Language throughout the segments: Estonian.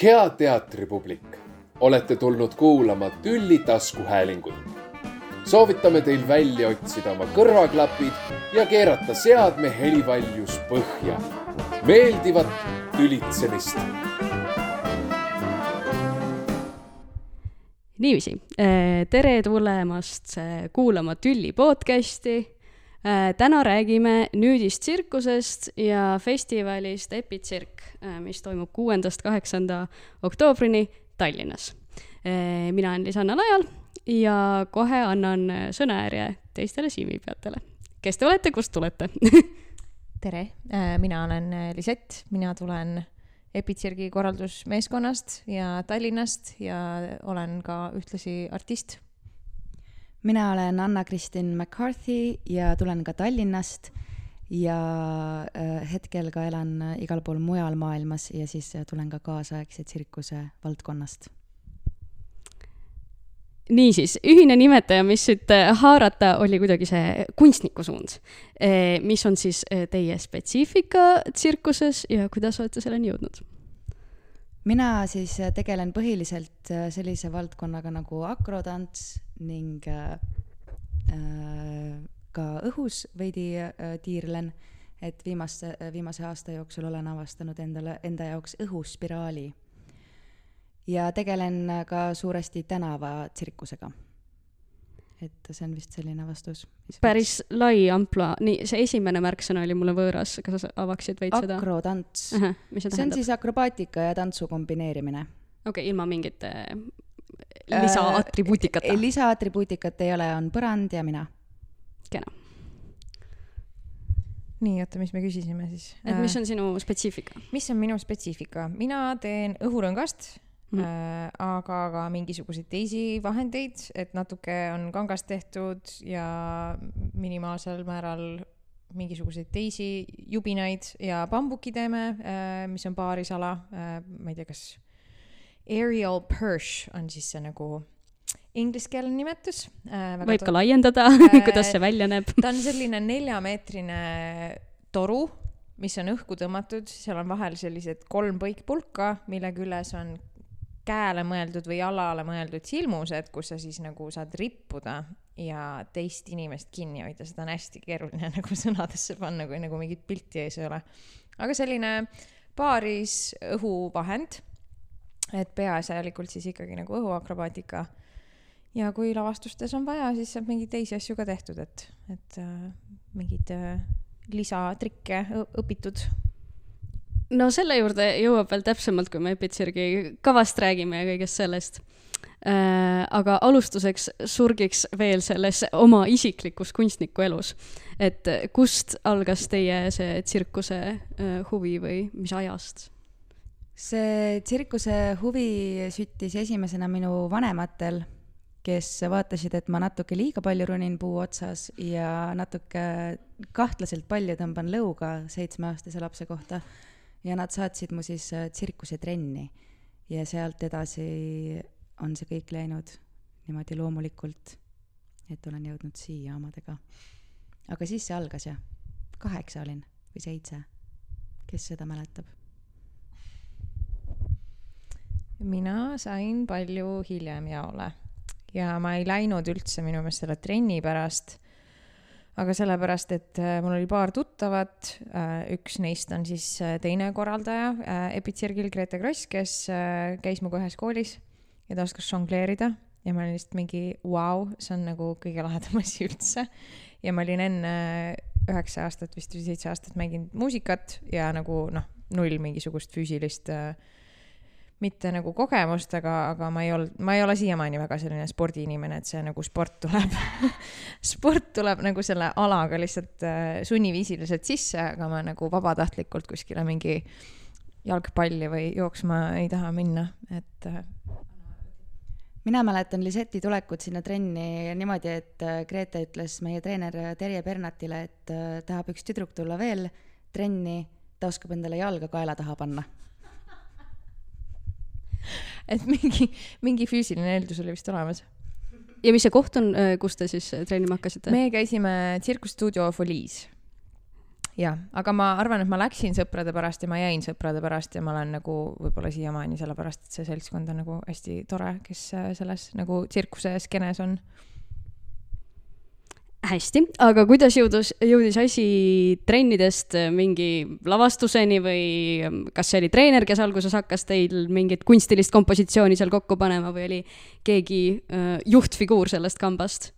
hea teatripublik, olete tulnud kuulama Tülli taskuhäälingut. soovitame teil välja otsida oma kõrvaklapid ja keerata seadme helivaljus põhja. meeldivat tülitsemist. niiviisi, tere tulemast kuulama Tülli podcasti Äh, täna räägime nüüdist tsirkusest ja festivalist Epitsirk, äh, mis toimub kuuendast kaheksanda oktoobrini Tallinnas. Äh, mina olen Lisanna Lajal ja kohe annan sõnajärje teistele siimipeatele. kes te olete, kust tulete tere, mina olen Lisett, mina tulen Epitsirgi korraldusmeeskonnast ja Tallinnast ja olen ka ühtlasi artist mina olen Anna-Kristin McCarthy ja tulen ka Tallinnast ja äh, hetkel ka elan äh, igal pool mujal maailmas ja siis äh, tulen ka kaasaegse tsirkuse valdkonnast. niisiis, ühine nimetaja, mis siit haarata, oli kuidagi see kunstniku suund. mis on siis teie spetsiifika tsirkuses ja kuidas olete selleni jõudnud? Mina siis tegelen põhiliselt sellise valdkonnaga nagu akrotants ning äh, äh, ka õhus veidi äh, tiirlen, et viimase, viimase aasta jooksul olen avastanud endale, enda jaoks õhuspiraali. ja tegelen ka suuresti tänavatsirkusega. Et see on vist selline vastus. päris võiks... lai ampluaa, nii, see esimene märksõna oli mulle võõras, kas sa avaksid veits seda? akrotants. see, see on siis akrobaatika ja tantsu kombineerimine. okei okay,, ilma mingite lisaatribuutikat äh,? lisaatribuutikat ei ole, on põrand ja mina. kena. nii, oota, mis me küsisime siis? et mis on sinu spetsiifika? mis on minu spetsiifika? mina teen õhurõngast mm, äh, aga ka mingisuguseid teisi vahendeid, et natuke on kangast tehtud ja minimaalsel määral mingisuguseid teisi jubinaid ja bambuki teeme äh,, mis on paarisala äh,, ma ei tea, kas Aerial Perch on siis see nagu ingliskeelne nimetus äh,. võib ka laiendada äh, kuidas see välja näeb. ta on selline neljameetrine toru, mis on õhku tõmmatud, seal on vahel sellised kolm põikpulka, mille küljes on käele mõeldud või jalale mõeldud silmused, kus sa siis nagu saad rippuda ja teist inimest kinni hoida, seda on hästi keeruline nagu sõnadesse panna, kui nagu mingit pilti ees ei ole. aga selline paaris õhuvahend et peaasjalikult siis ikkagi nagu õhuakrobaatika. ja kui lavastustes on vaja, siis saab mingeid teisi asju ka tehtud, et, et äh, mingeid äh, lisatrikke õpitud no selle juurde jõuab veel täpsemalt, kui me Epitsirgi kavast räägime ja kõigest sellest äh,. aga alustuseks surgiks veel selles oma isiklikus kunstniku elus. et kust algas teie see tsirkuse äh, huvi või mis ajast? see tsirkuse huvi süttis esimesena minu vanematel, kes vaatasid, et ma natuke liiga palju runin puu otsas ja natuke kahtlaselt palju tõmban lõuga seitsmeaastase lapse kohta. Ja nad saatsid mu siis äh, tsirkusetrenni ja sealt edasi on see kõik läinud niimoodi loomulikult, et olen jõudnud siia omadega. aga siis see algas jah, kaheksa olin või seitse, kes seda mäletab? Mina sain palju hiljem jaole. Ja ma ei läinud üldse minu meelest selle trenni pärast, aga sellepärast, et äh, mul oli paar tuttavat, äh, üks neist on siis äh, teine korraldaja, Epitsirgil Grete Kross, kes käis minuga ühes koolis ja ta oskas žongleerida ja ma olin lihtsalt mingi vau wow,, see on nagu kõige lahedam asi üldse. ja ma olin enne üheksa aastat vist või seitse aastat mänginud muusikat ja nagu noh, null mingisugust füüsilist äh, mitte nagu kogemust, aga, aga ma ei olnud, ma ei ole siiamaani väga selline spordiinimene, et see nagu sport tuleb sport tuleb nagu selle alaga lihtsalt äh, sunniviisiliselt sisse, aga ma nagu vabatahtlikult kuskile mingi jalgpalli või jooksma ei taha minna, et äh, mina mäletan Liseti tulekut sinna trenni niimoodi, et äh, Grete ütles meie treener Terje Pernatile, et äh, tahab üks tüdruk tulla veel trenni, ta oskab endale jalga kaela taha panna et mingi, mingi füüsiline eeldus oli vist olemas. ja mis see koht on, äh, kus te siis äh, treenima hakkasite? me käisime tsirkusstuudio Foliis. jah, aga ma arvan, et ma läksin sõprade pärast ja ma jäin sõprade pärast ja ma olen nagu võib-olla siiamaani sellepärast, et see seltskond on nagu hästi tore, kes äh, selles nagu tsirkuse skeenes on. hästi, aga kuidas jõudus, jõudis asi trennidest äh, mingi lavastuseni või ähm, kas see oli treener, kes alguses hakkas teil mingit kunstilist kompositsiooni seal kokku panema või oli keegi äh, juhtfiguur sellest kambast?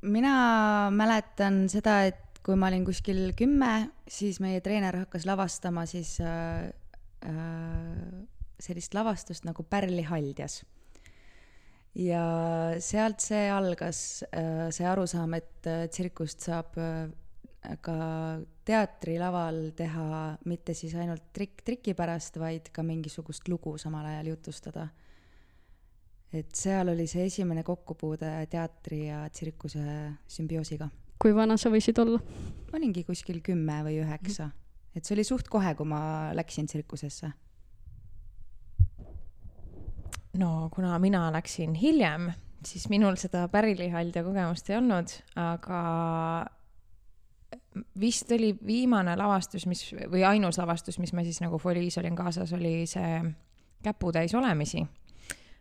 mina mäletan seda, et kui ma olin kuskil kümme, siis meie treener hakkas lavastama siis äh, äh, sellist lavastust nagu Pärli haldjas. Ja sealt see algas äh,, see arusaam, et äh, tsirkust saab äh, ka teatrilaval teha mitte siis ainult trikk triki pärast, vaid ka mingisugust lugu samal ajal jutustada et seal oli see esimene kokkupuude teatri ja tsirkuse sümbioosiga. kui vana sa võisid olla? ma olingi kuskil kümme või üheksa, et see oli suht kohe, kui ma läksin tsirkusesse. No kuna mina läksin hiljem, siis minul seda pärilihalja kogemust ei olnud, aga vist oli viimane lavastus, mis või ainus lavastus, mis ma siis nagu foliis olin kaasas, oli see Käputäis olemisi.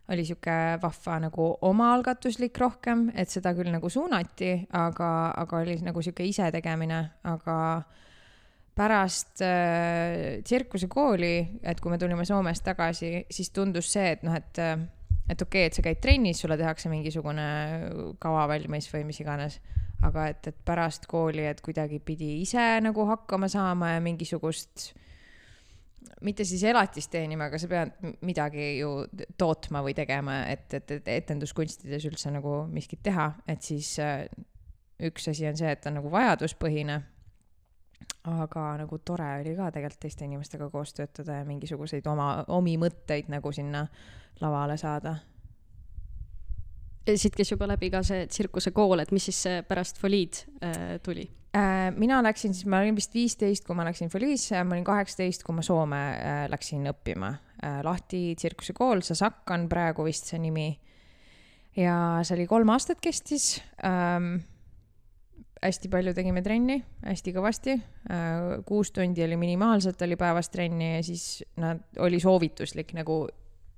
oli sihuke vahva nagu omaalgatuslik rohkem, et seda küll nagu suunati, aga, aga oli nagu sihuke isetegemine, aga pärast äh, tsirkusekooli, et kui me tulime Soomest tagasi, siis tundus see, et noh, et, et okei okay,, et sa käid trennis, sulle tehakse mingisugune kava valmis või mis iganes, aga et, et pärast kooli, et kuidagi pidi ise nagu hakkama saama ja mingisugust mitte siis elatist teenima, aga sa pead midagi ju tootma või tegema, et, et, et etenduskunstides üldse nagu miskit teha, et siis äh, üks asi on see, et on nagu vajaduspõhine aga nagu tore oli ka tegelikult teiste inimestega koos töötada ja mingisuguseid oma, omi mõtteid nagu sinna lavale saada. siit käis juba läbi ka see tsirkusekool, et mis siis pärast foliid äh, tuli? Äh, mina läksin siis, ma olin vist viisteist, kui ma läksin Feliisse ja ma olin kaheksateist, kui ma Soome äh, läksin õppima. lahti tsirkusekool, Sasak on praegu vist see nimi. ja see oli kolm aastat kestis ähm,. Hästi palju tegime trenni, hästi kõvasti äh,. kuus tundi oli minimaalselt oli päevas trenni ja siis nad, oli soovituslik nagu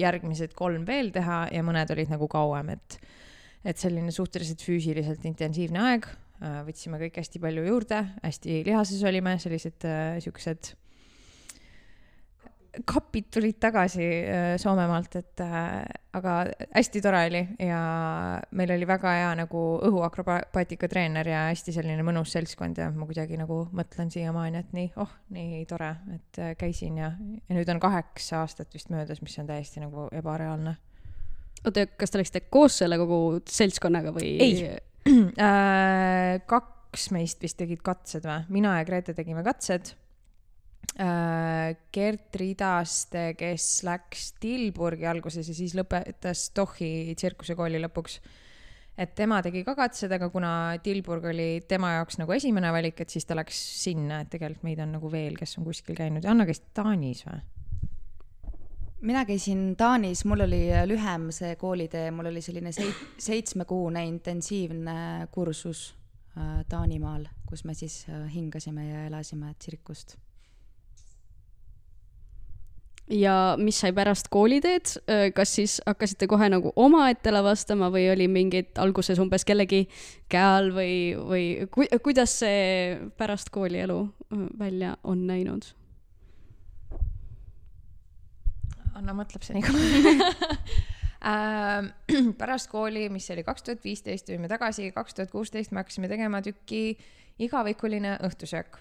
järgmised kolm veel teha ja mõned olid nagu kauem, et et selline suhteliselt füüsiliselt intensiivne aeg Äh, võtsime kõik hästi palju juurde, hästi lihases olime, sellised äh, siuksed kapid tulid tagasi äh, Soomemaalt, et äh, aga hästi tore oli ja meil oli väga hea nagu õhuakrobaatika treener ja hästi selline mõnus seltskond ja ma kuidagi nagu mõtlen siiamaani, et nii, oh, nii tore, et äh, käisin ja, ja nüüd on kaheksa aastat vist möödas, mis on täiesti nagu ebareaalne oota, kas te läksite koos selle kogu seltskonnaga või? Ei. Äh, kaks meist vist tegid katsed või, mina ja Grete tegime katsed. Gert Ridaste, kes läks Tilburgi alguses ja siis lõpetas Tohi tsirkusekooli lõpuks. et tema tegi ka katsed, aga kuna Tilburg oli tema jaoks nagu esimene valik, et siis ta läks sinna, et tegelikult meid on nagu veel, kes on kuskil käinud, Anna käis Taanis või? mina käisin Taanis, mul oli lühem see koolitee, mul oli selline seit-, seitsmekuune intensiivne kursus äh, Taanimaal, kus me siis äh, hingasime ja elasime tsirkust. Ja mis sai pärast kooliteed, kas siis hakkasite kohe nagu omaette lavastama või oli mingid alguses umbes kellegi käe all või, või ku, kuidas see pärast koolielu öö, välja on näinud? Anna mõtleb see nii kaua. pärast kooli, mis oli kaks tuhat viisteist, tulime tagasi, kaks tuhat kuusteist me hakkasime tegema tüki igavikuline õhtusöök,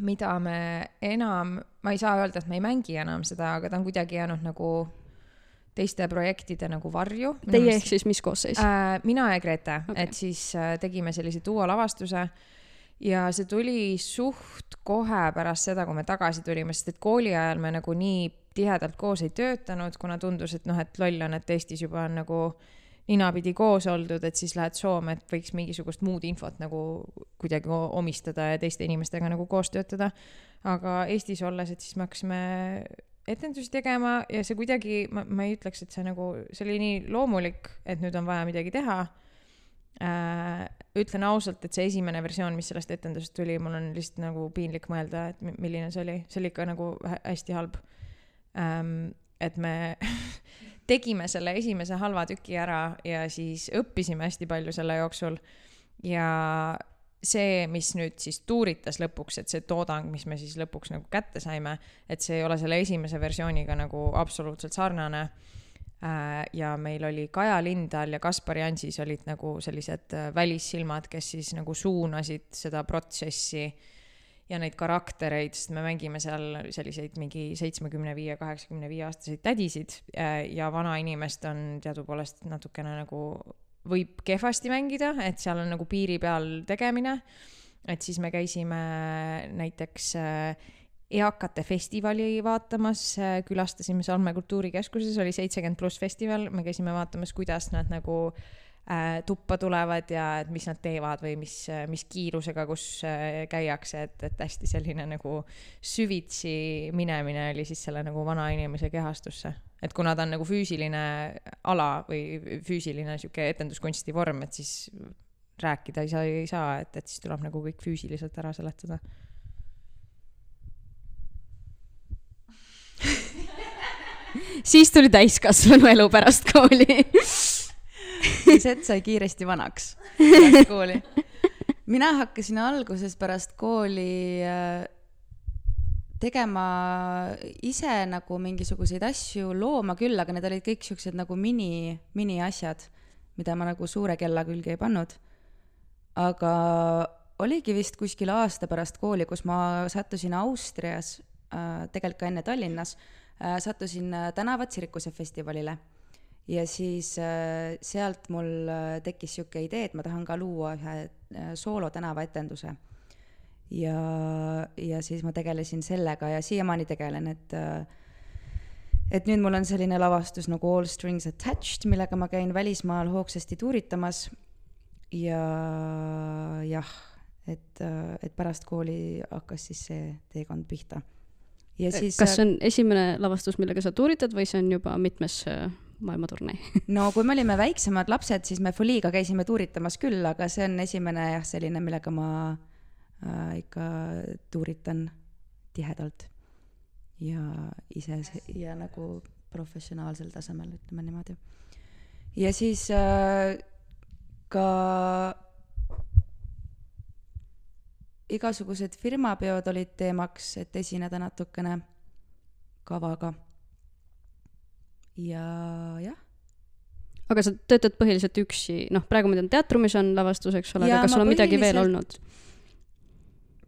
mida me enam, ma ei saa öelda, et me ei mängi enam seda, aga ta on kuidagi jäänud nagu teiste projektide nagu varju. Teie ehk siis mis koosseis? äh,? mina ja Grete okay., et siis äh, tegime sellise duolavastuse ja see tuli suht kohe pärast seda, kui me tagasi tulime, sest et kooli ajal me nagu nii tihedalt koos ei töötanud, kuna tundus, et noh, et loll on, et Eestis juba on nagu ninapidi koos oldud, et siis lähed Soome, et võiks mingisugust muud infot nagu kuidagi omistada ja teiste inimestega nagu koos töötada. aga Eestis olles, et siis me hakkasime etendusi tegema ja see kuidagi, ma, ma ei ütleks, et see nagu, see oli nii loomulik, et nüüd on vaja midagi teha. äh,. ütlen ausalt, et see esimene versioon, mis sellest etendusest tuli, mul on lihtsalt nagu piinlik mõelda, et milline see oli, see oli ikka nagu hästi halb et me tegime selle esimese halva tüki ära ja siis õppisime hästi palju selle jooksul ja see, mis nüüd siis tuuritas lõpuks, et see toodang, mis me siis lõpuks nagu kätte saime, et see ei ole selle esimese versiooniga nagu absoluutselt sarnane. Äh, ja meil oli Kaja Lindal ja Kaspar Jansis olid nagu sellised äh, välissilmad, kes siis nagu suunasid seda protsessi ja neid karaktereid, sest me mängime seal selliseid mingi seitsmekümne viie, kaheksakümne viie aastaseid tädisid äh, ja vanainimest on teadupoolest natukene nagu võib kehvasti mängida, et seal on nagu piiri peal tegemine. et siis me käisime näiteks äh, eakate festivali vaatamas, äh, külastasime Salme kultuurikeskuses, oli seitsekümmend pluss festival, me käisime vaatamas, kuidas nad nagu äh, tuppa tulevad ja et mis nad teevad või mis, mis kiirusega, kus käiakse, et, et hästi selline nagu süvitsi minemine oli siis selle nagu vanainimese kehastusse. Et kuna ta on nagu füüsiline ala või füüsiline sihuke etenduskunsti vorm, et siis rääkida ei saa, ei saa, et, et siis tuleb nagu kõik füüsiliselt ära seletada. Siis tuli täiskasvanu elu pärast kooli Sett sai kiiresti vanaks pärast kooli. mina hakkasin alguses pärast kooli äh, tegema ise nagu mingisuguseid asju, looma küll, aga need olid kõik siuksed nagu mini, miniasjad, mida ma nagu suure kella külge ei pannud. aga oligi vist kuskil aasta pärast kooli, kus ma sattusin Austrias äh,, tegelikult ka enne Tallinnas äh,, sattusin tänavatsirkuse festivalile. Ja siis äh, sealt mul äh, tekkis sihuke idee, et ma tahan ka luua ühe äh, soolo tänavaetenduse ja, ja siis ma tegelesin sellega ja siiamaani tegelen, et et nüüd mul on selline lavastus nagu All Strings Attached, millega ma käin välismaal hoogsasti tuuritamas ja jah, et, et pärast kooli hakkas siis see teekond pihta. ja siis kas see on esimene lavastus, millega sa tuuritad või see on juba mitmes maailmaturnee no kui me olime väiksemad lapsed, siis me Foliga käisime tuuritamas küll, aga see on esimene jah, selline, millega ma äh, äh, ikka tuuritan tihedalt ja ise ja nagu professionaalsel tasemel, ütleme niimoodi. ja siis äh, ka igasugused firmapeod olid teemaks, et esineda natukene kavaga. Ja jah. aga sa töötad põhiliselt üksi, noh, praegu ma tean, teatrumis on lavastus, eks ole, aga kas sul on midagi veel olnud?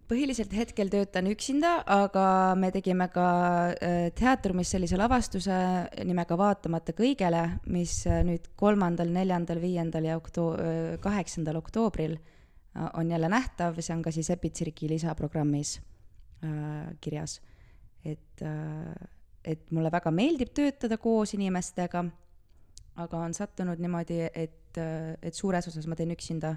põhiliselt hetkel töötan üksinda, aga me tegime ka äh, teatrumis sellise lavastuse nimega Vaatamata kõigele, mis äh, nüüd kolmandal, neljandal, viiendal ja oktoo-, äh, kaheksandal oktoobril on jälle nähtav, see on ka siis Epitsirki lisaprogrammis kirjas. et et mulle väga meeldib töötada koos inimestega, aga on sattunud niimoodi, et, et suures osas ma teen üksinda.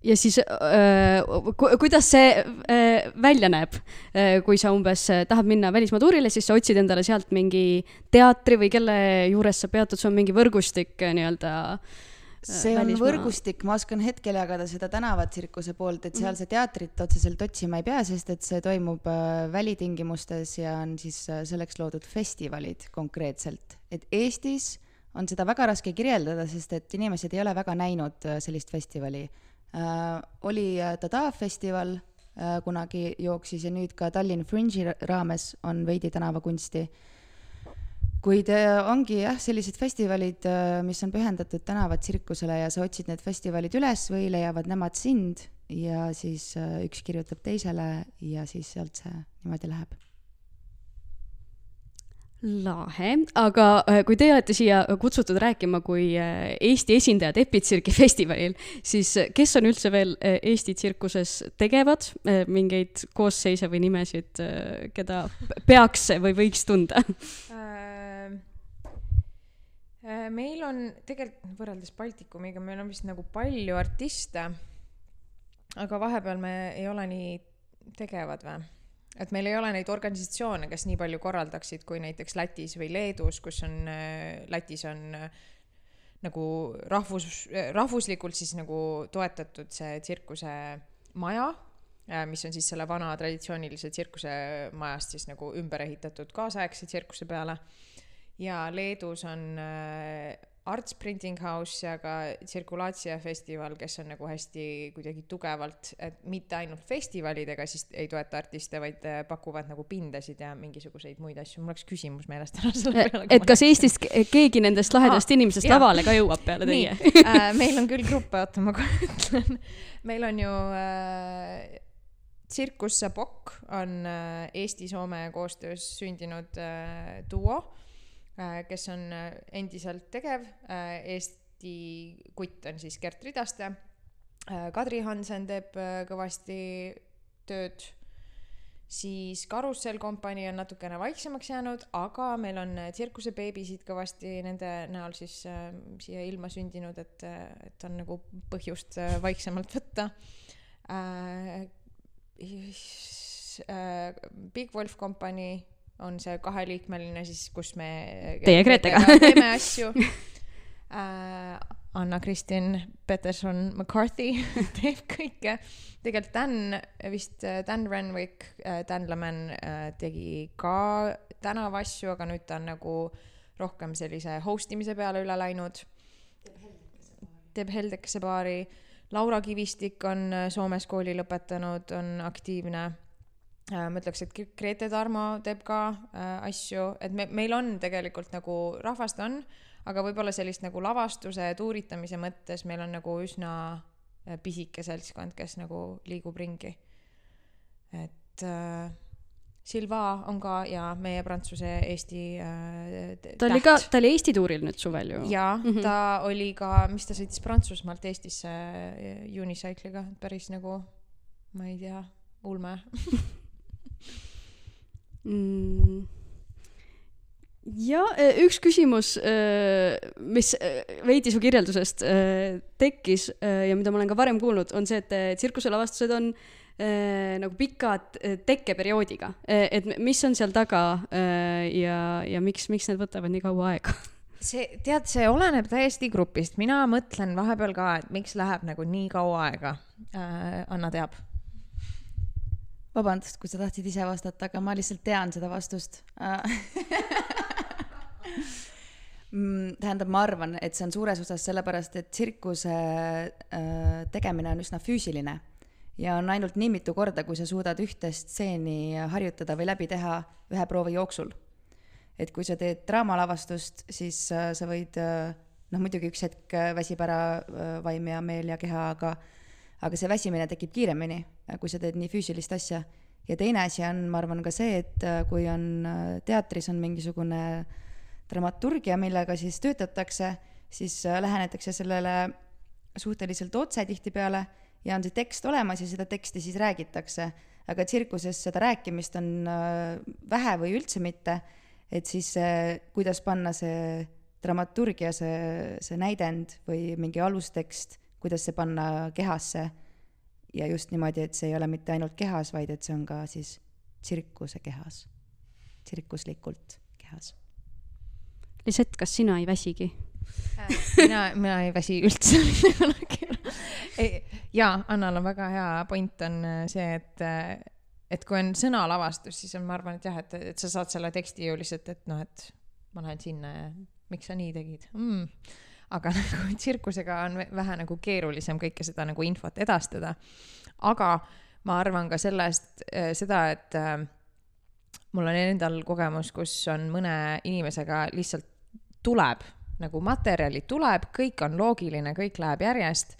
Ja siis äh, ku, kuidas see äh, välja näeb? Äh,, kui sa umbes äh, tahad minna välismaa tuurile, siis sa otsid endale sealt mingi teatri või kelle juures sa peatud, see on mingi võrgustik äh, nii-öelda äh, see on välismaa. võrgustik, ma oskan hetkel jagada seda tänavatsirkuse poolt, et seal mhm. see teatrit otseselt otsima ei pea, sest et see toimub äh, välitingimustes ja on siis äh, selleks loodud festivalid konkreetselt. et Eestis on seda väga raske kirjeldada, sest et inimesed ei ole väga näinud äh, sellist festivali äh,. oli äh, Dada festival äh, kunagi jooksis ja nüüd ka Tallinn Fringe'i raames on veidi tänavakunsti. Kuid äh, ongi jah, sellised festivalid äh,, mis on pühendatud tänavatsirkusele ja sa otsid need festivalid üles või leiavad nemad sind ja siis äh, üks kirjutab teisele ja siis sealt see niimoodi läheb lahe, aga kui te olete siia kutsutud rääkima kui Eesti esindajad Epitsirgi festivalil, siis kes on üldse veel Eesti tsirkuses tegevad, mingeid koosseise või nimesid, keda peaks või võiks tunda? Meil on tegelikult võrreldes Baltikumiga, meil on vist nagu palju artiste, aga vahepeal me ei ole nii tegevad või? et meil ei ole neid organisatsioone, kes nii palju korraldaksid kui näiteks Lätis või Leedus, kus on, Lätis on nagu rahvus, rahvuslikult siis nagu toetatud see tsirkuse maja, mis on siis selle vana traditsioonilise tsirkusemajast siis nagu ümber ehitatud kaasaegse tsirkuse peale. Ja Leedus on Arts Printing House ja ka Tsirkulaatsia festival, kes on nagu hästi kuidagi tugevalt, et mitte ainult festivalidega siis ei toeta artiste, vaid äh, pakuvad nagu pindasid ja mingisuguseid muid asju. mul läks küsimus meelest ära selle peale. et kas Eestist keegi nendest lahedast ah, inimesest jah. lavale ka jõuab peale teie äh, meil on küll gruppe, oota ma kohe ütlen. meil on ju äh, tsirkus Sabok on äh, Eesti-Soome koostöös sündinud äh, duo Äh, kes on äh, endiselt tegev, äh, Eesti kutt on siis Gert Ridaste, Kadri Hansen teeb kõvasti tööd, siis Karussell Company on natukene vaiksemaks jäänud, aga meil on tsirkusebeebisid kõvasti nende näol siis äh, siia ilma sündinud, et, et on nagu põhjust äh, vaiksemalt võtta äh,. Äh, Big Wolf Company on see kaheliikmeline siis, kus me Teie Gretega teeme asju äh,. Anna-Kristin Peterson McCarthy teeb kõike. tegelikult Dan, vist Dan Renwick, äh, Dan Leman äh, tegi ka tänavaasju, aga nüüd ta on nagu rohkem sellise host imise peale üle läinud. teeb Heldekese baari. Laura Kivistik on äh, Soomes kooli lõpetanud, on aktiivne Äh, ma ütleks, et Grete Tarmo teeb ka äh, asju, et me, meil on tegelikult nagu rahvast on, aga võib-olla sellist nagu lavastuse, tuuritamise mõttes meil on nagu üsna äh, pisike seltskond, kes nagu liigub ringi. et äh, Silva on ka ja meie prantsuse Eesti äh, ta oli ka, ta oli Eesti tuuril nüüd suvel ju. jaa mm, -hmm. ta oli ka, mis ta sõitis Prantsusmaalt Eestisse äh, Unicycle'iga, päris nagu, ma ei tea, ulme mm.? ja e, üks küsimus, e, mis e, veidi su kirjeldusest tekkis ja mida ma olen ka varem kuulnud, on see, et tsirkuselavastused on nagu pikad tekkeperioodiga, et mis on seal taga ja, ja miks, miks need võtavad nii kaua aega? see, tead, see oleneb täiesti grupist, mina mõtlen vahepeal ka, et miks läheb nagu nii kaua aega. Anna teab vabandust, kui sa tahtsid ise vastata, aga ma lihtsalt tean seda vastust mm, tähendab, ma arvan, et see on suures osas sellepärast, et tsirkuse äh, tegemine on üsna füüsiline ja on ainult nii mitu korda, kui sa suudad ühte stseeni harjutada või läbi teha ühe proovi jooksul. et kui sa teed draamalavastust, siis äh, sa võid äh, noh, muidugi üks hetk väsib ära vaim ja meel ja keha, aga aga see väsimine tekib kiiremini, kui sa teed nii füüsilist asja. ja teine asi on, ma arvan, ka see, et äh, kui on äh, teatris on mingisugune dramaturgia, millega siis töötatakse, siis äh, lähenetakse sellele suhteliselt otse tihtipeale ja on see tekst olemas ja seda teksti siis räägitakse. aga tsirkuses seda rääkimist on vähe või üldse mitte, et siis kuidas panna see dramaturgia, see, see näidend või mingi alustekst kuidas see panna kehasse ja just niimoodi, et see ei ole mitte ainult kehas, vaid et see on ka siis tsirkuse kehas, tsirkuslikult kehas. Liset, kas sina ei väsigi? Äh, mina, mina ei väsi üldse mitte kunagi. jaa, Annal on väga hea point on äh, see, et, äh, et kui on sõnalavastus, siis on, ma arvan, et jah, et, et sa saad selle teksti ju lihtsalt, et noh, et ma lähen sinna ja miks sa nii tegid mm aga nagu tsirkusega on vähe nagu keerulisem kõike seda nagu infot edastada. aga ma arvan ka sellest, äh, seda, et äh, mul on endal kogemus, kus on mõne inimesega lihtsalt tuleb nagu materjali tuleb, kõik on loogiline, kõik läheb järjest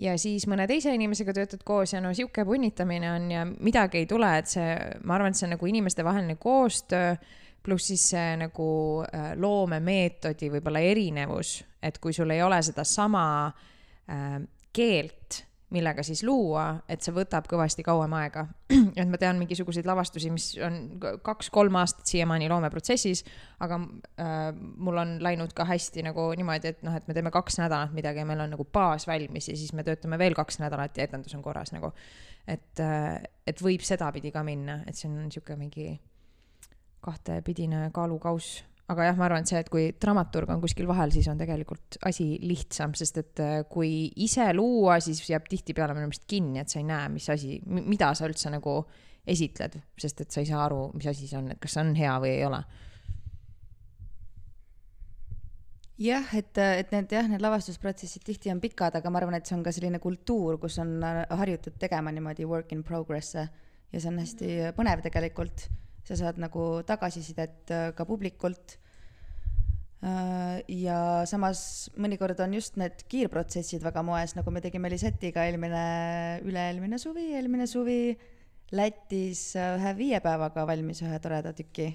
ja siis mõne teise inimesega töötad koos ja no sihuke punnitamine on ja midagi ei tule, et see, ma arvan, et see on nagu inimestevaheline koostöö pluss siis see nagu äh, loomemeetodi võib-olla erinevus, et kui sul ei ole sedasama äh, keelt, millega siis luua, et see võtab kõvasti kauem aega. et ma tean mingisuguseid lavastusi, mis on kaks-kolm aastat siiamaani loomeprotsessis, aga äh, mul on läinud ka hästi nagu niimoodi, et noh, et me teeme kaks nädalat midagi ja meil on nagu baas valmis ja siis me töötame veel kaks nädalat ja etendus on korras nagu. et äh,, et võib sedapidi ka minna, et see on niisugune mingi kahtepidine kaalukauss, aga jah, ma arvan, et see, et kui dramaturg on kuskil vahel, siis on tegelikult asi lihtsam, sest et äh, kui ise luua, siis jääb tihtipeale minu meelest kinni, et sa ei näe, mis asi, mida sa üldse nagu esitled, sest et sa ei saa aru, mis asi see on, et kas see on hea või ei ole jah, et, et need jah, need lavastusprotsessid tihti on pikad, aga ma arvan, et see on ka selline kultuur, kus on harjutud tegema niimoodi work in progress'e ja see on hästi põnev tegelikult. Sa saad nagu tagasisidet äh, ka publikult. Äh, ja samas mõnikord on just need kiirprotsessid väga moes, nagu me tegime Lisetiga eelmine, üle-eelmine suvi, eelmine suvi Lätis äh, ühe viie päevaga valmis ühe toreda tüki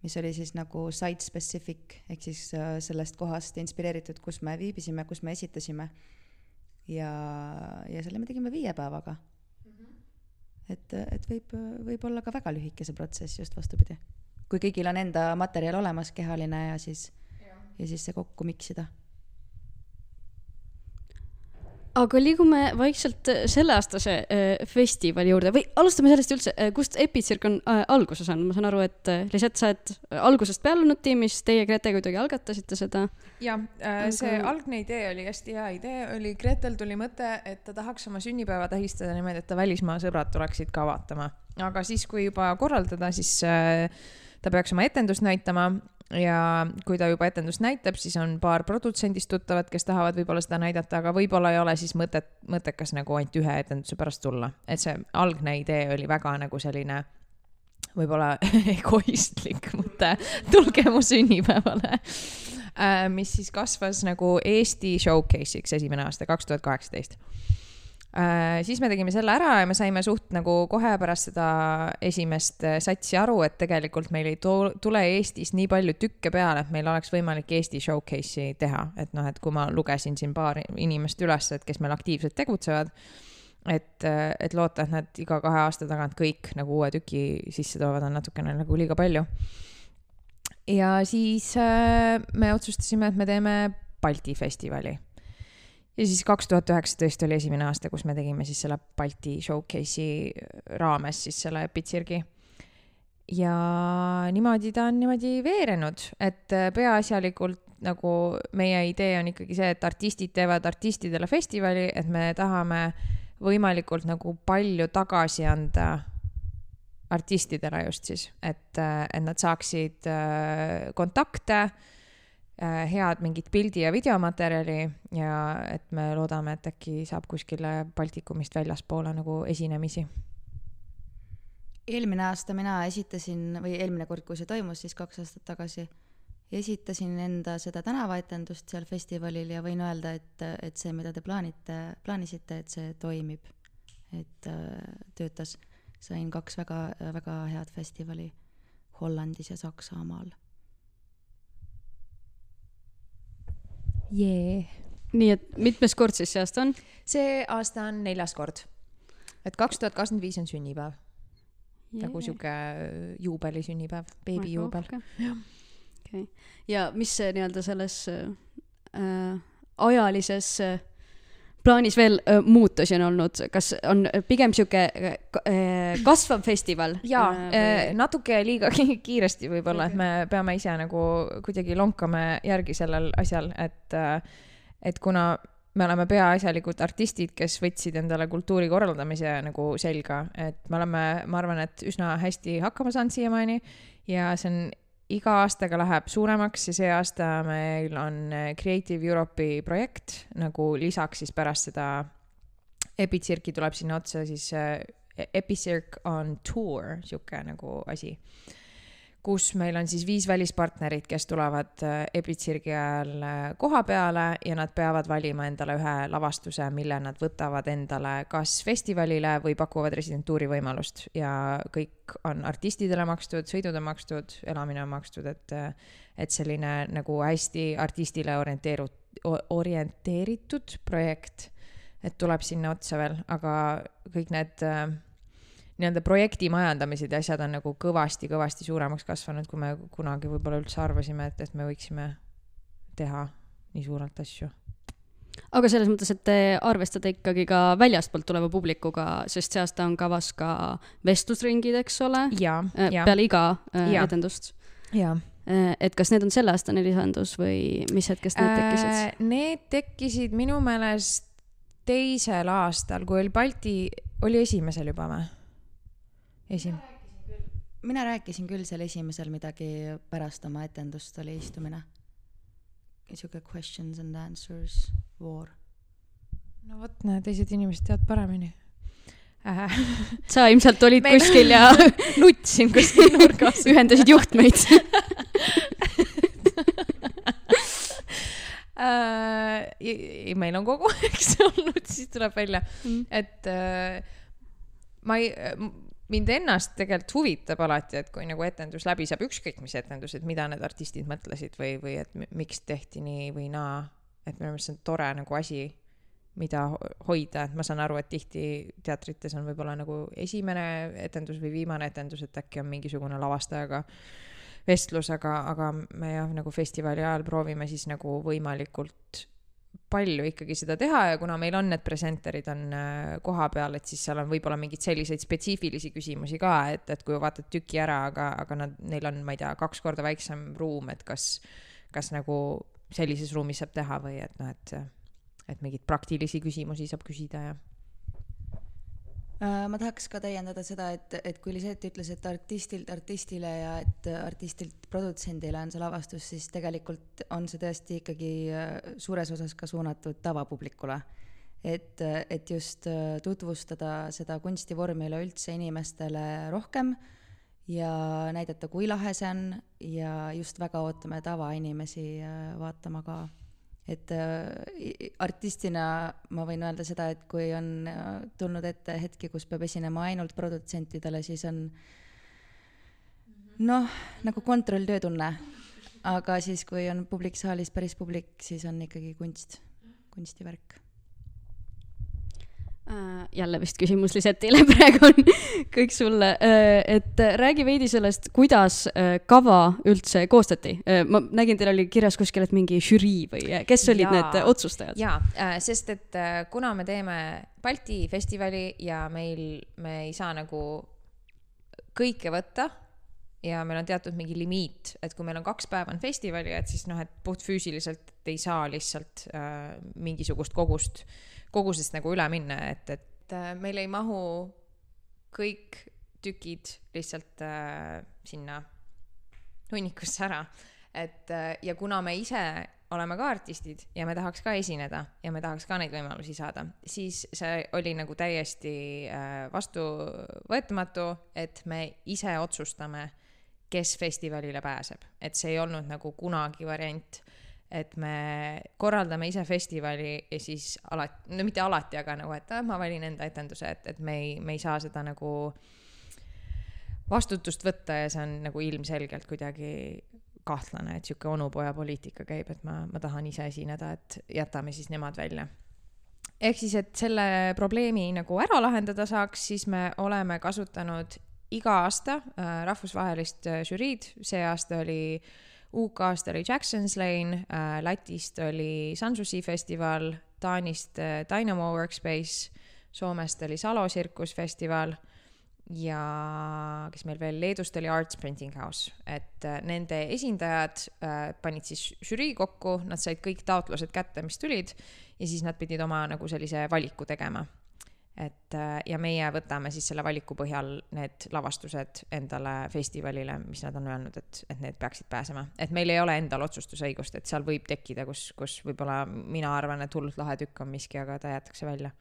mis oli siis nagu site specific ehk siis sellest kohast inspireeritud, kus me viibisime, kus me esitasime. ja, ja selle me tegime viie päevaga. Et, et võib, võib olla ka väga lühike see protsess, just vastupidi. kui kõigil on enda materjal olemas, kehaline ja siis, ja siis see kokku miksida aga liigume vaikselt äh, selleaastase äh, festivali juurde. Või alustame sellest üldse, äh, kust Epitsirk on alguse saanud, ma saan aru, et äh, Liset, sa oled algusest peale olnud tiimis, teie Grete kuidagi algatasite seda. ja äh, aga... see algne idee oli hästi hea idee, oli Gretel tuli mõte, et ta tahaks oma sünnipäeva tähistada niimoodi, et ta välismaa sõbrad tuleksid ka vaatama, aga siis, kui juba korraldada, siis ta peaks oma etendust näitama ja kui ta juba etendust näitab, siis on paar produtsendist tuttavat, kes tahavad võib-olla seda näidata, aga võib-olla ei ole siis mõtet, mõttekas nagu ainult ühe etenduse pärast tulla. et see algne idee oli väga nagu selline võib-olla egoistlik mõte, tulge mu sünnipäevale äh,. mis siis kasvas nagu Eesti showcase'iks esimene aasta, kaks tuhat kaheksateist siis me tegime selle ära ja me saime suht nagu kohe pärast seda esimest äh, satsi aru, et tegelikult meil ei tule Eestis nii palju tükke peale, et meil oleks võimalik Eesti showcase'i teha, et noh, et kui ma lugesin siin paar inimest üles, et kes meil aktiivselt tegutsevad, et, äh, et loota, et nad iga kahe aasta tagant kõik nagu uue tüki sisse toovad, on natukene nagu liiga palju. ja siis me otsustasime, et me teeme Balti festivali ja siis kaks tuhat üheksateist oli esimene aasta, kus me tegime siis selle Balti showcase'i raames siis selle Epitsirgi. ja niimoodi ta on niimoodi veerenud, et äh, peaasjalikult nagu meie idee on ikkagi see, et artistid teevad artistidele festivali, et me tahame võimalikult nagu palju tagasi anda artistidele just siis, et, äh, et nad saaksid äh, kontakte head mingit pildi ja videomaterjali ja et me loodame, et äkki saab kuskile Baltikumist väljaspoole nagu esinemisi. eelmine aasta mina esitasin või eelmine kord, kui see toimus, siis kaks aastat tagasi, esitasin enda seda tänavaetendust seal festivalil ja võin öelda, et, et see, mida te plaanite, plaanisite, et see toimib. et äh, töötas, sain kaks väga, väga head festivali Hollandis ja Saksamaal yeah.. nii et mitmes kord siis see aasta on? see aasta on neljas kord. et kaks tuhat kakskümmend viis on sünnipäev yeah.. nagu sihuke äh, juubelisünnipäev, beebijuubel. okei okay., ja mis see nii-öelda selles äh, ajalises äh, plaanis veel äh, muutusi on olnud, kas on pigem sihuke äh, kasvav festival? jaa äh,, natuke liiga kiiresti võib-olla okay., et me peame ise nagu kuidagi lonkame järgi sellel asjal, et, et kuna me oleme peaasjalikult artistid, kes võtsid endale kultuuri korraldamise nagu selga, et me oleme, ma arvan, et üsna hästi hakkama saanud siiamaani ja see on iga aastaga läheb suuremaks ja see aasta meil on eh, Creative Europe'i projekt nagu lisaks siis pärast seda Epitsirki tuleb sinna otsa siis äh, Epicirc on tour, sihuke nagu asi kus meil on siis viis välispartnerit, kes tulevad äh, Epitsirgi ajal äh, koha peale ja nad peavad valima endale ühe lavastuse, mille nad võtavad endale kas festivalile või pakuvad residentuuri võimalust. Ja kõik on artistidele makstud, sõidud on makstud, elamine on makstud, et, äh, et selline nagu hästi artistile orienteeru-, orienteeritud projekt, et tuleb sinna otsa veel, aga kõik need äh, nii-öelda projekti majandamised ja asjad on nagu kõvasti-kõvasti suuremaks kasvanud, kui me kunagi võib-olla üldse arvasime, et, et me võiksime teha nii suurelt asju aga selles mõttes, et te arvestate ikkagi ka väljastpoolt tuleva publikuga, sest see aasta on kavas ka vestlusringid, eks ole? Äh, peale iga äh, ja. etendust. jaa et kas need on selleaastane lisandus või mis hetkest need tekkisid? Äh, Need tekkisid minu meelest teisel aastal, kui oli Balti, oli esimesel juba või? Esim-? mina rääkisin küll seal esimesel midagi pärast oma etendust oli istumine. sihuke questions and answers voor. no vot, näe, teised inimesed teavad paremini äh. sa ilmselt olid Meil- kuskil ja nutsin kuskil nurgas ühendasid juhtmeid äh,. ei, meil on kogu aeg see olnud, siis tuleb välja, Mm. et äh, ma ei, mind ennast tegelikult huvitab alati, et kui nagu etendus läbi saab, ükskõik mis etendus, et mida need artistid mõtlesid või, või et mi- miks tehti nii või naa. et minu meelest see on tore nagu asi, mida ho- hoida, et ma saan aru, et tihti teatrites on võib-olla nagu esimene etendus või viimane etendus, et äkki on mingisugune lavastajaga vestlus, aga, aga me jah, nagu festivali ajal proovime siis nagu võimalikult palju ikkagi seda teha ja kuna meil on need presenterid on äh, koha peal, et siis seal on võib-olla mingeid selliseid spetsiifilisi küsimusi ka, et, et kui vaatad tüki ära, aga, aga nad, neil on, ma ei tea, kaks korda väiksem ruum, et kas, kas nagu sellises ruumis saab teha või et noh, et, et mingeid praktilisi küsimusi saab küsida ja ma tahaks ka täiendada seda, et, et kui Lisette ütles, et artistilt artistile ja et artistilt produtsendile on see lavastus, siis tegelikult on see tõesti ikkagi äh, suures osas ka suunatud tavapublikule. et, et just äh, tutvustada seda kunstivormi üleüldse inimestele rohkem ja näidata, kui lahe see on ja just väga ootame tavainimesi äh, vaatama ka et äh, artistina ma võin öelda seda, et kui on äh, tulnud ette hetki, kus peab esinema ainult produtsentidele, siis on noh, nagu kontrolltöö tunne. aga siis, kui on publik saalis, päris publik, siis on ikkagi kunst, kunstivärk. Äh, jälle vist küsimus Lisetile, praegu on kõik sulle, et äh, räägi veidi sellest, kuidas äh, kava üldse koostati. ma nägin, teil oli kirjas kuskil, et mingi žürii või äh, kes olid Jaa. need otsustajad? jaa, sest et äh, kuna me teeme Balti festivali ja meil, me ei saa nagu kõike võtta ja meil on teatud mingi limiit, et kui meil on kaks päeva on festivali, et siis noh, et puhtfüüsiliselt ei saa lihtsalt äh, mingisugust kogust, kogusest nagu üle minna, et, et äh, meil ei mahu kõik tükid lihtsalt äh, sinna hunnikusse ära. et äh, ja kuna me ise oleme ka artistid ja me tahaks ka esineda ja me tahaks ka neid võimalusi saada, siis see oli nagu täiesti äh, vastuvõetamatu, et me ise otsustame, kes festivalile pääseb, et see ei olnud nagu kunagi variant, et me korraldame ise festivali ja siis alati, no mitte alati, aga nagu, et ah, ma valin enda etenduse, et, et me ei, me ei saa seda nagu vastutust võtta ja see on nagu ilmselgelt kuidagi kahtlane, et sihuke onupoja poliitika käib, et ma, ma tahan ise esineda, et jätame siis nemad välja. ehk siis, et selle probleemi nagu ära lahendada saaks, siis me oleme kasutanud iga aasta äh, rahvusvahelist äh, žüriid, see aasta oli UK-st oli Jackson's Lane äh,, Lätist oli Sanssouci festival, Taanist äh, Dynamo Workspace, Soomest oli Salo tsirkusfestival ja kes meil veel, Leedust oli Arts Printing House, et äh, nende esindajad äh, panid siis žürii kokku, nad said kõik taotlused kätte, mis tulid ja siis nad pidid oma nagu sellise valiku tegema. Et äh, ja meie võtame siis selle valiku põhjal need lavastused endale festivalile, mis nad on öelnud, et, et need peaksid pääsema, et meil ei ole endal otsustusõigust, et seal võib tekkida, kus, kus võib-olla mina arvan, et hullult lahe tükk on miski, aga ta jäetakse välja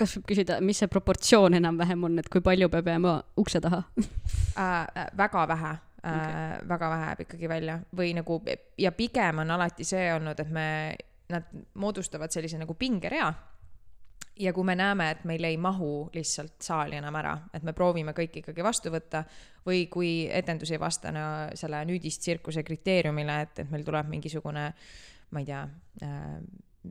kas võib küsida, mis see proportsioon enam-vähem on, et kui palju peab jääma ukse taha? äh,. väga vähe äh, okay., väga vähe jääb ikkagi välja või nagu ja pigem on alati see olnud, et me, nad moodustavad sellise nagu pingerea. Ja kui me näeme, et meil ei mahu lihtsalt saali enam ära, et me proovime kõik ikkagi vastu võtta või kui etendus ei vasta no, selle nüüdistsirkuse kriteeriumile, et, et meil tuleb mingisugune, ma ei tea äh,,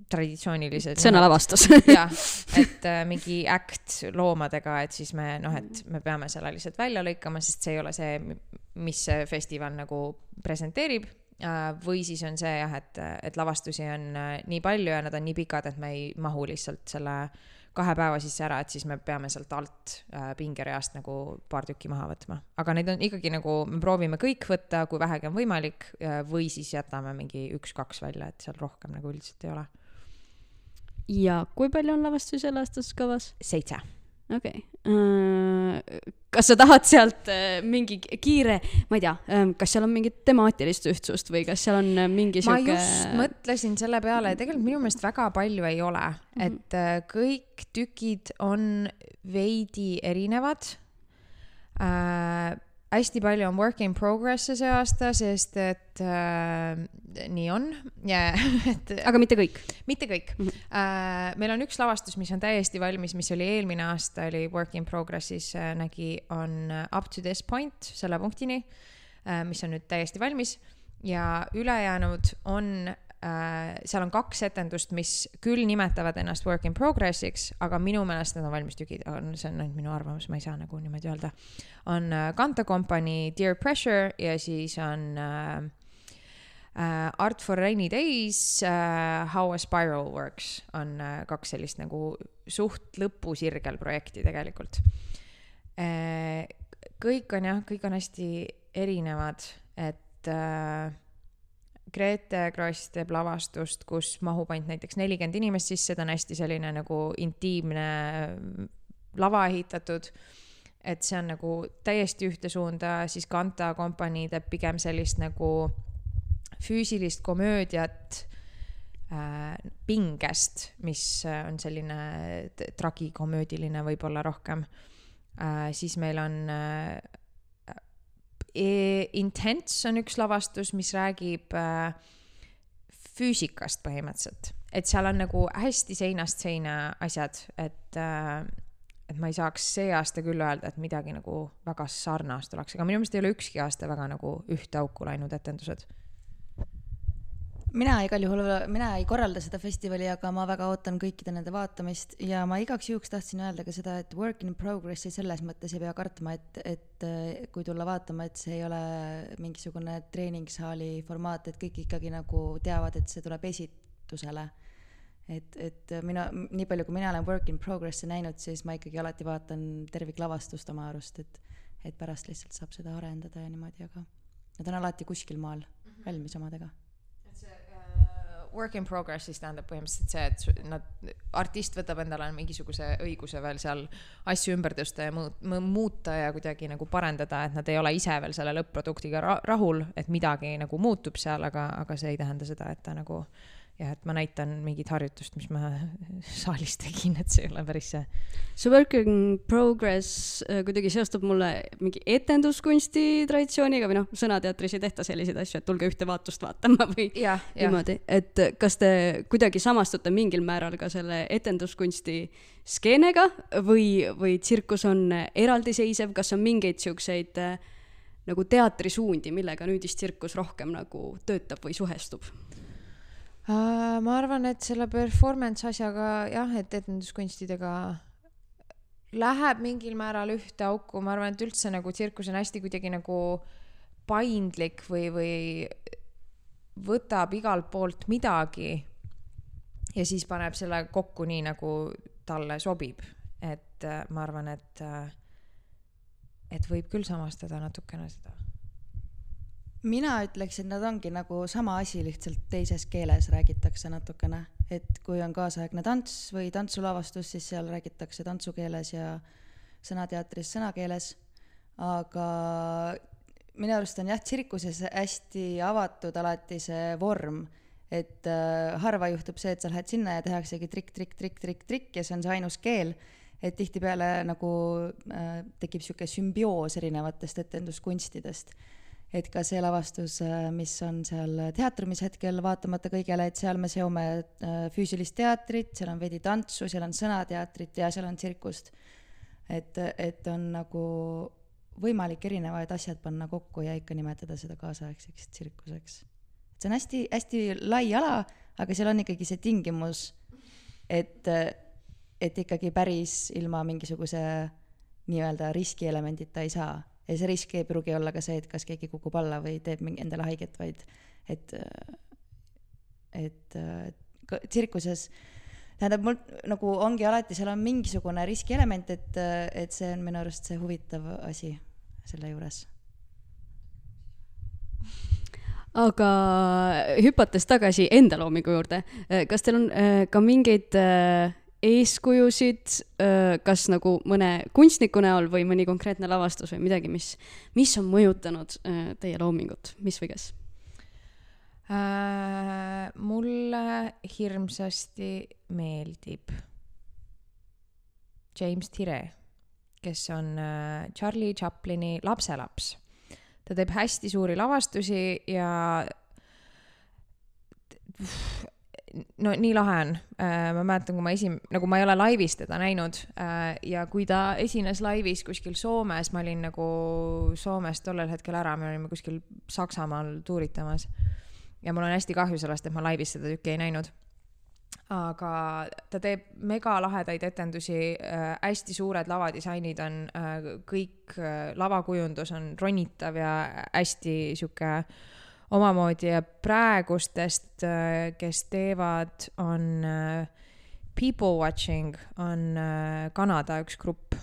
traditsioonilised. sõnalavastus. jah, et äh, mingi äkt loomadega, et siis me noh, et me peame selle lihtsalt välja lõikama, sest see ei ole see, mis see festival nagu presenteerib. Või siis on see jah, et, et lavastusi on äh, nii palju ja nad on nii pikad, et me ei mahu lihtsalt selle kahe päeva sisse ära, et siis me peame sealt alt äh, pingereast nagu paar tükki maha võtma. aga neid on ikkagi nagu, me proovime kõik võtta, kui vähegi on võimalik äh, või siis jätame mingi üks-kaks välja, et seal rohkem nagu üldiselt ei ole. ja kui palju on lavastusi sel aastal kavas? seitse. Okei okay.. kas sa tahad sealt äh, mingi kiire, ma ei tea, kas seal on mingit temaatilist ühtsust või kas seal on äh, mingi ma sihuke just mõtlesin selle peale, tegelikult minu meelest väga palju ei ole, et äh, kõik tükid on veidi erinevad äh,. Hästi palju on work in progress'e see aasta, sest et äh, nii on ja et aga mitte kõik. mitte kõik mm. -hmm. Uh, meil on üks lavastus, mis on täiesti valmis, mis oli eelmine aasta, oli Work in Progress'is uh,, nägi, on uh, Up to this point, selle punktini uh,, mis on nüüd täiesti valmis ja ülejäänud on uh,, seal on kaks etendust, mis küll nimetavad ennast Work in Progress'iks, aga minu meelest need on valmis tükid, see on ainult minu arvamus, ma ei saa nagu niimoodi öelda. on uh, Kanta kompanii Dear Pressure ja siis on uh, Uh, Art for Rainy Days uh,, How a Spiral Works on uh, kaks sellist nagu suht lõpusirgel projekti tegelikult uh,. kõik on jah, kõik on hästi erinevad, et uh, Grete Kross teeb lavastust, kus mahub ainult näiteks nelikümmend inimest sisse, ta on hästi selline nagu intiimne lava ehitatud et see on nagu täiesti ühte suunda, siis Kanta kompanii teeb pigem sellist nagu füüsilist komöödiat äh, pingest, mis äh, on selline t- tragikomöödiline võib-olla rohkem äh,. siis meil on äh, Intense on üks lavastus, mis räägib äh, füüsikast põhimõtteliselt, et seal on nagu hästi seinast seina asjad, et äh, et ma ei saaks see aasta küll öelda, et midagi nagu väga sarnast oleks, aga minu meelest ei ole ükski aasta väga nagu ühte auku läinud etendused. Mina igal juhul, mina ei korralda seda festivali, aga ma väga ootan kõikide nende vaatamist ja ma igaks juhuks tahtsin öelda ka seda, et work in progress'i selles mõttes ei pea kartma, et, et eh, kui tulla vaatama, et see ei ole mingisugune treeningsaali formaat, et kõik ikkagi nagu teavad, et see tuleb esitusele. et, et mina, nii palju, kui mina olen work in progress'i näinud, siis ma ikkagi alati vaatan terviklavastust oma arust, et, et pärast lihtsalt saab seda arendada ja niimoodi, aga nad on alati kuskil maal valmis omadega work in progress siis tähendab põhimõtteliselt see, et nad, artist võtab endale mingisuguse õiguse veel seal asju ümber tõsta ja muut-, muuta ja kuidagi nagu parendada, et nad ei ole ise veel selle lõpp-produktiga ra rahul, et midagi nagu muutub seal, aga, aga see ei tähenda seda, et ta nagu jah, et ma näitan mingit harjutust, mis ma saalis tegin, et see ei ole päris see. see work in progress äh, kuidagi seostub mulle mingi etenduskunsti traditsiooniga või noh, sõnateatris ei tehta selliseid asju, et tulge ühte vaatust vaatama või jah, jah. niimoodi, et kas te kuidagi samastute mingil määral ka selle etenduskunsti skeenega või, või tsirkus on eraldiseisev, kas on mingeid siukseid äh, nagu teatrisuundi, millega nüüdistsirkus rohkem nagu töötab või suhestub? Uh, ma arvan, et selle performance asjaga jah, et etenduskunstidega läheb mingil määral ühte auku, ma arvan, et üldse nagu tsirkus on hästi kuidagi nagu paindlik või, või võtab igalt poolt midagi ja siis paneb selle kokku nii, nagu talle sobib. et äh, ma arvan, et, et võib küll samastada natukene seda. Mina ütleks, et nad ongi nagu sama asi, lihtsalt teises keeles räägitakse natukene, et kui on kaasaegne tants või tantsulavastus, siis seal räägitakse tantsukeeles ja sõnateatris sõnakeeles, aga minu arust on jah, tsirkuses hästi avatud alati see vorm, et äh, harva juhtub see, et sa lähed sinna ja tehaksegi trikk, trikk, trikk, trikk, trikk ja see on see ainus keel, et tihtipeale nagu äh, tekib niisugune sümbioos erinevatest etenduskunstidest et ka see lavastus, mis on seal teatrumis hetkel vaatamata kõigele, et seal me seome äh, füüsilist teatrit, seal on veidi tantsu, seal on sõnateatrit ja seal on tsirkust. et, et on nagu võimalik erinevaid asjad panna kokku ja ikka nimetada seda kaasaegseks tsirkuseks. see on hästi-hästi lai ala, aga seal on ikkagi see tingimus, et, et ikkagi päris ilma mingisuguse nii-öelda riskielemendita ei saa ja see risk ei pruugi olla ka see, et kas keegi kukub alla või teeb mingi endale haiget, vaid et, et ka tsirkuses tähendab, mul nagu ongi alati, seal on mingisugune riskielement, et, et see on minu arust see huvitav asi selle juures. Aga hüpates tagasi enda loomingu juurde, kas teil on ka mingeid eeskujusid, äh, kas nagu mõne kunstniku näol või mõni konkreetne lavastus või midagi, mis, mis on mõjutanud teie loomingut, mis või kes äh,? mulle hirmsasti meeldib James Tire, kes on Charlie Chaplini lapselaps ta teeb hästi suuri lavastusi ja no nii lahe on. Äh, ma mäletan, kui ma esim-, nagu ma ei ole laivis teda näinud äh, ja kui ta esines laivis kuskil Soomes, ma olin nagu Soomest tollel hetkel ära, me olime kuskil Saksamaal tuuritamas. ja mul on hästi kahju sellest, et ma laivis seda tükki ei näinud aga ta teeb megalahedaid etendusi äh,, hästi suured lavadisainid on äh,, kõik äh, lavakujundus on ronitav ja hästi sihuke omamoodi ja praegustest äh,, kes teevad, on äh, People Watching on äh, Kanada üks grupp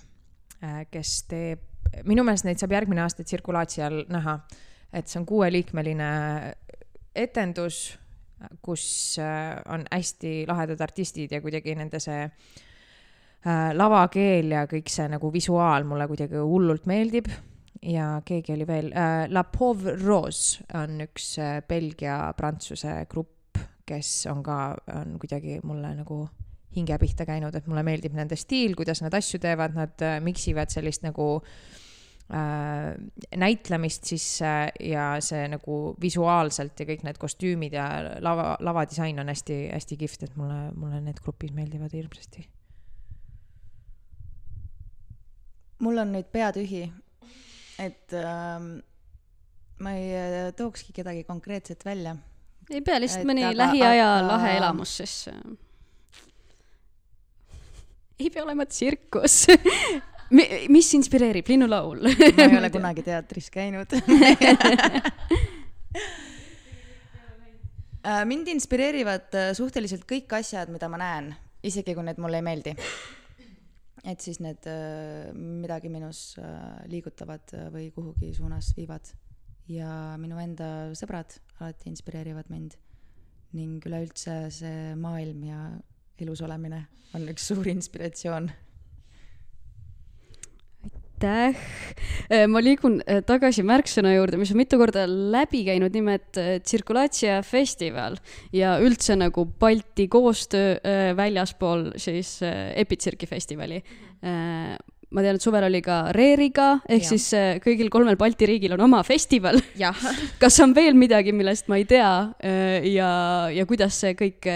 kes teeb, minu meelest neid saab järgmine aasta tsirkulaatsial näha, et see on kuueliikmeline etendus kus on hästi lahedad artistid ja kuidagi nende see lavakeel ja kõik see nagu visuaal mulle kuidagi hullult meeldib. Ja keegi oli veel äh,, La Pauvre Rose on üks äh, Belgia-Prantsuse grupp, kes on ka, on kuidagi mulle nagu hinge pihta käinud, et mulle meeldib nende stiil, kuidas nad asju teevad, nad äh, miksivad sellist nagu äh, näitlemist sisse ja see nagu visuaalselt ja kõik need kostüümid ja lava, lavadisain on hästi-hästi kihvt, et mulle, mulle need grupid meeldivad hirmsasti. mul on nüüd pea tühi, et äh, ma ei äh, tookski kedagi konkreetset välja. ei pea, lihtsalt mõni aga, lähiaja aga... lahe elamus siis ei pea olema tsirkus. Mis inspireerib, linnulaul. Ma ei ole kunagi teatris käinud. Äh, mind inspireerivad äh, suhteliselt kõik asjad, mida ma näen, isegi kui need mulle ei meeldi. Et siis need äh, midagi minus liigutavad või kuhugi suunas viivad. ja minu enda sõbrad alati inspireerivad mind ning üleüldse see maailm ja elus olemine on üks suur inspiratsioon aitäh! Äh, ma liigun äh, tagasi märksõna juurde, mis on mitu korda läbi käinud, nimelt äh, tsirkulaatsia festival ja üldse nagu Balti koostöö väljaspool siis Epitsirki festivali. ma tean, et suvel oli ka Reeriga, ehk ja. siis kõigil kolmel Balti riigil on oma festival. kas on veel midagi, millest ma ei tea ja, ja kuidas see kõik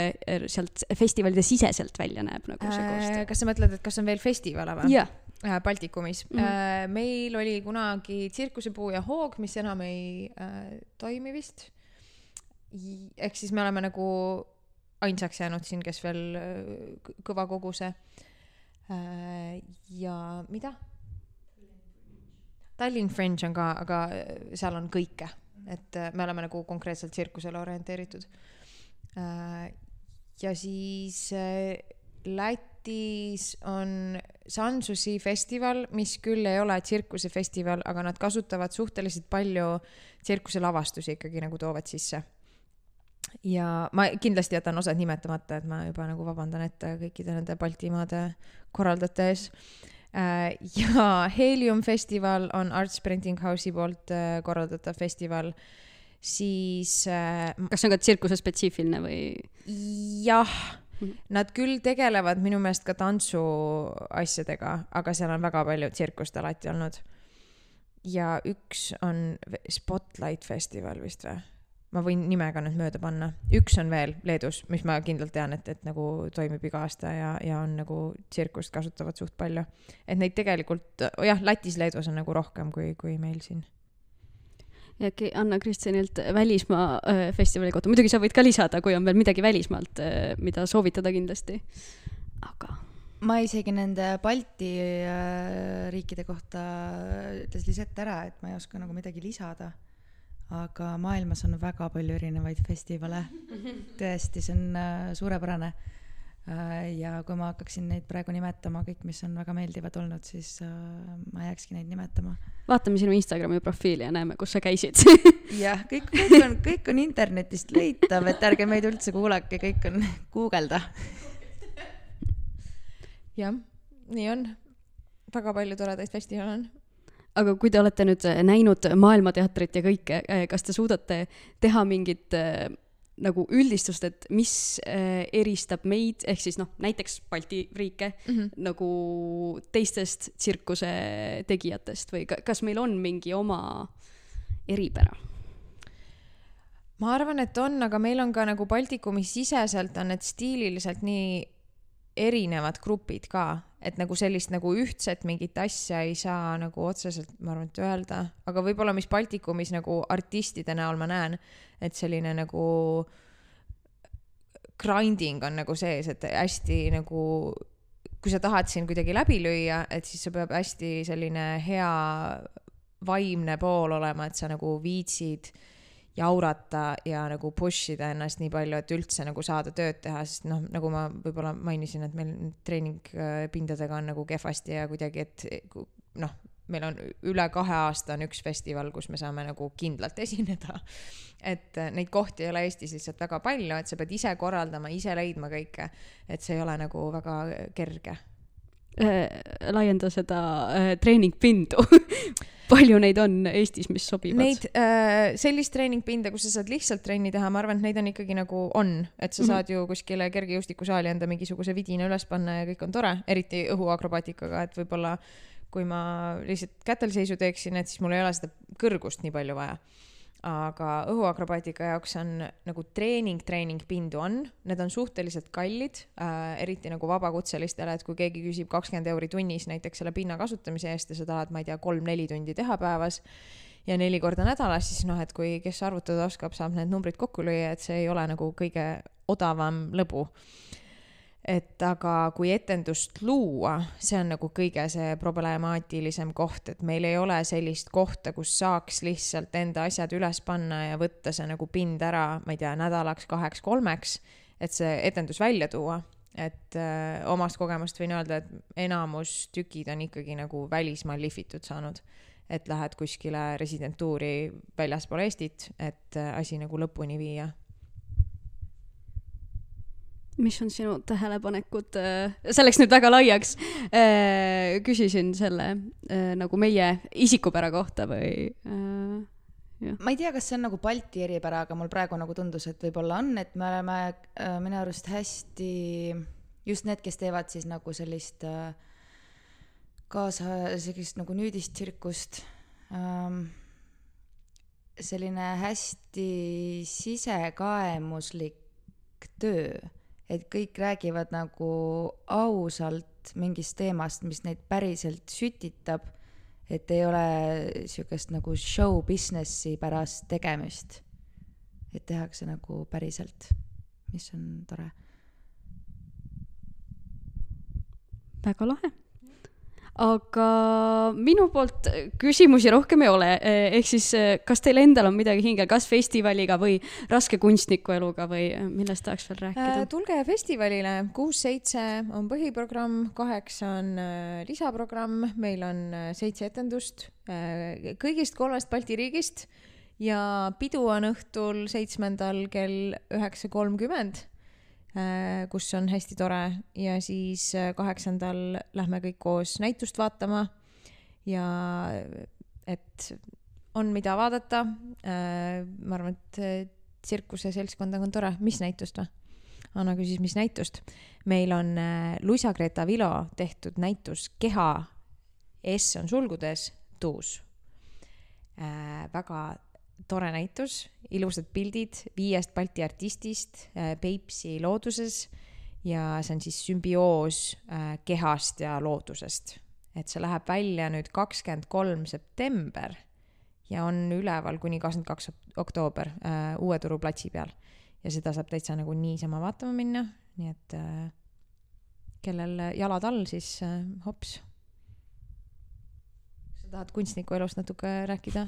sealt festivalide siseselt välja näeb nagu see koostöö? kas sa mõtled, et kas on veel festivale või? jah äh, Baltikumis mm. -hmm. meil oli kunagi Tsirkusepuu ja Hoog, mis enam ei äh, toimi vist. ehk siis me oleme nagu ainsaks jäänud siin, kes veel äh, kõva koguse äh,. ja mida? Tallinn Fringe on ka, aga äh, seal on kõike, et äh, me oleme nagu konkreetselt tsirkusele orienteeritud äh,. ja siis äh, Lätis on Sansusi festival, mis küll ei ole tsirkusefestival, aga nad kasutavad suhteliselt palju tsirkuselavastusi ikkagi nagu toovad sisse. ja ma kindlasti jätan osad nimetamata, et ma juba nagu vabandan ette kõikide nende Baltimaade korraldajate ees. Äh, ja Helium festival on Arts Printing House'i poolt äh, korraldatav festival siis äh,. kas see on ka tsirkuse spetsiifiline või? jah. Nad küll tegelevad minu meelest ka tantsuasjadega, aga seal on väga palju tsirkust alati olnud. ja üks on Spotlight festival vist või? ma võin nimega nüüd mööda panna. üks on veel Leedus, mis ma kindlalt tean, et, et nagu toimib iga aasta ja, ja on nagu tsirkust kasutavad suht palju. et neid tegelikult, jah, Lätis, Leedus on nagu rohkem kui, kui meil siin ja äkki Anna Kristjanilt välismaa äh, festivali kohta, muidugi sa võid ka lisada, kui on veel midagi välismaalt, äh, mida soovitada kindlasti, aga. ma isegi nende Balti äh, riikide kohta ütles Lisett ära, et ma ei oska nagu midagi lisada. aga maailmas on väga palju erinevaid festivale. tõesti, see on suurepärane ja kui ma hakkaksin neid praegu nimetama, kõik, mis on väga meeldivad olnud, siis äh, ma jääkski neid nimetama. vaatame sinu Instagrami profiili ja näeme, kus sa käisid jah, kõik, kõik on, kõik on internetist leitav, et ärge meid üldse kuulake, kõik on guugelda. jah, nii on. väga palju toredaid festivale on aga kui te olete nüüd näinud Maailmateatrit ja kõike, kas te suudate teha mingit nagu üldistust, et mis äh, eristab meid, ehk siis noh, näiteks Balti riike mm -hmm. nagu teistest tsirkuse tegijatest või kas meil on mingi oma eripära? ma arvan, et on, aga meil on ka nagu Baltikumi siseselt on need stiililiselt nii erinevad grupid ka, et nagu sellist nagu ühtset mingit asja ei saa nagu otseselt, ma arvan, et öelda, aga võib-olla, mis Baltikumis nagu artistide näol ma näen, et selline nagu grinding on nagu sees, et hästi nagu kui sa tahad siin kuidagi läbi lüüa, et siis sul peab hästi selline hea vaimne pool olema, et sa nagu viitsid jaurata ja nagu push ida ennast nii palju, et üldse nagu saada tööd teha, sest noh, nagu ma võib-olla mainisin, et meil treeningpindadega on nagu kehvasti ja kuidagi, et noh, meil on üle kahe aasta on üks festival, kus me saame nagu kindlalt esineda. et äh, neid kohti ei ole Eestis lihtsalt väga palju, et sa pead ise korraldama, ise leidma kõike, et see ei ole nagu väga kerge äh,. laienda seda äh, treeningpindu palju neid on Eestis, mis sobivad? Neid äh,, sellist treeningpinda, kus sa saad lihtsalt trenni teha, ma arvan, et neid on ikkagi nagu on, et sa mm -hmm. saad ju kuskile kergejõustikusaali enda mingisuguse vidina üles panna ja kõik on tore, eriti õhuakrobaatikaga, et võib-olla kui ma lihtsalt kätelseisu teeksin, et siis mul ei ole seda kõrgust nii palju vaja. Aga õhuakrobaatika jaoks on nagu treening, treeningpindu on, need on suhteliselt kallid äh,, eriti nagu vabakutselistele, et kui keegi küsib kakskümmend euri tunnis näiteks selle pinna kasutamise eest ja sa tahad, ma ei tea, kolm-neli tundi teha päevas ja neli korda nädalas, siis noh, et kui, kes arvutada oskab, saab need numbrid kokku lüüa, et see ei ole nagu kõige odavam lõbu et aga kui etendust luua, see on nagu kõige see problemaatilisem koht, et meil ei ole sellist kohta, kus saaks lihtsalt enda asjad üles panna ja võtta see nagu pind ära, ma ei tea, nädalaks, kaheks, kolmeks, et see etendus välja tuua. et öö, omast kogemust võin öelda, et enamus tükid on ikkagi nagu välismaal lihvitud saanud. et lähed kuskile residentuuri väljaspool Eestit, et asi nagu lõpuni viia mis on sinu tähelepanekud, äh, see läks nüüd väga laiaks. Äh, küsisin selle äh, nagu meie isikupära kohta või ma ei tea, kas see on nagu Balti eripära, aga mul praegu nagu tundus, et võib-olla on, et me oleme minu arust hästi, just need, kes teevad siis nagu sellist kaasa, sellist nagu nüüdistsirkust ähm,, selline hästi sisekaemuslik töö et kõik räägivad nagu ausalt mingist teemast, mis neid päriselt sütitab, et ei ole niisugust nagu show business'i pärast tegemist. et tehakse nagu päriselt, mis on tore. väga lahe aga minu poolt küsimusi rohkem ei ole, ehk siis kas teil endal on midagi hingel, kas festivaliga või raske kunstniku eluga või millest tahaks veel rääkida? Tulge festivalile, kuus-seitse on põhiprogramm, kaheksa on lisaprogramm, meil on seitse etendust kõigist kolmest Balti riigist. Ja pidu on õhtul seitsmendal kell üheksa kolmkümmend kus on hästi tore ja siis äh, kaheksandal lähme kõik koos näitust vaatama ja et on, mida vaadata. Äh, ma arvan, et tsirkuse seltskondaga on tore, mis näitust või? Anna küsis, mis näitust. meil on Luisa-Greta Vilo tehtud näitus Keha, S on sulgudes, tuus. väga tore näitus, ilusad pildid viiest Balti artistist äh, Peipsi looduses ja see on siis sümbioos äh, kehast ja loodusest. et see läheb välja nüüd kakskümmend kolm september ja on üleval kuni kakskümmend kaks oktoober äh, Uue Turu platsi peal. ja seda saab täitsa nagu niisama vaatama minna, nii et kellel jalad all, siis hops. sa tahad kunstniku elust natuke rääkida?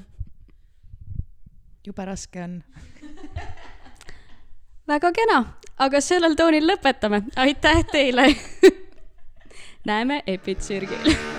Jube raske on. Väga kena, aga sellel toonil lõpetame, aitäh teile. Näeme Epitsirgil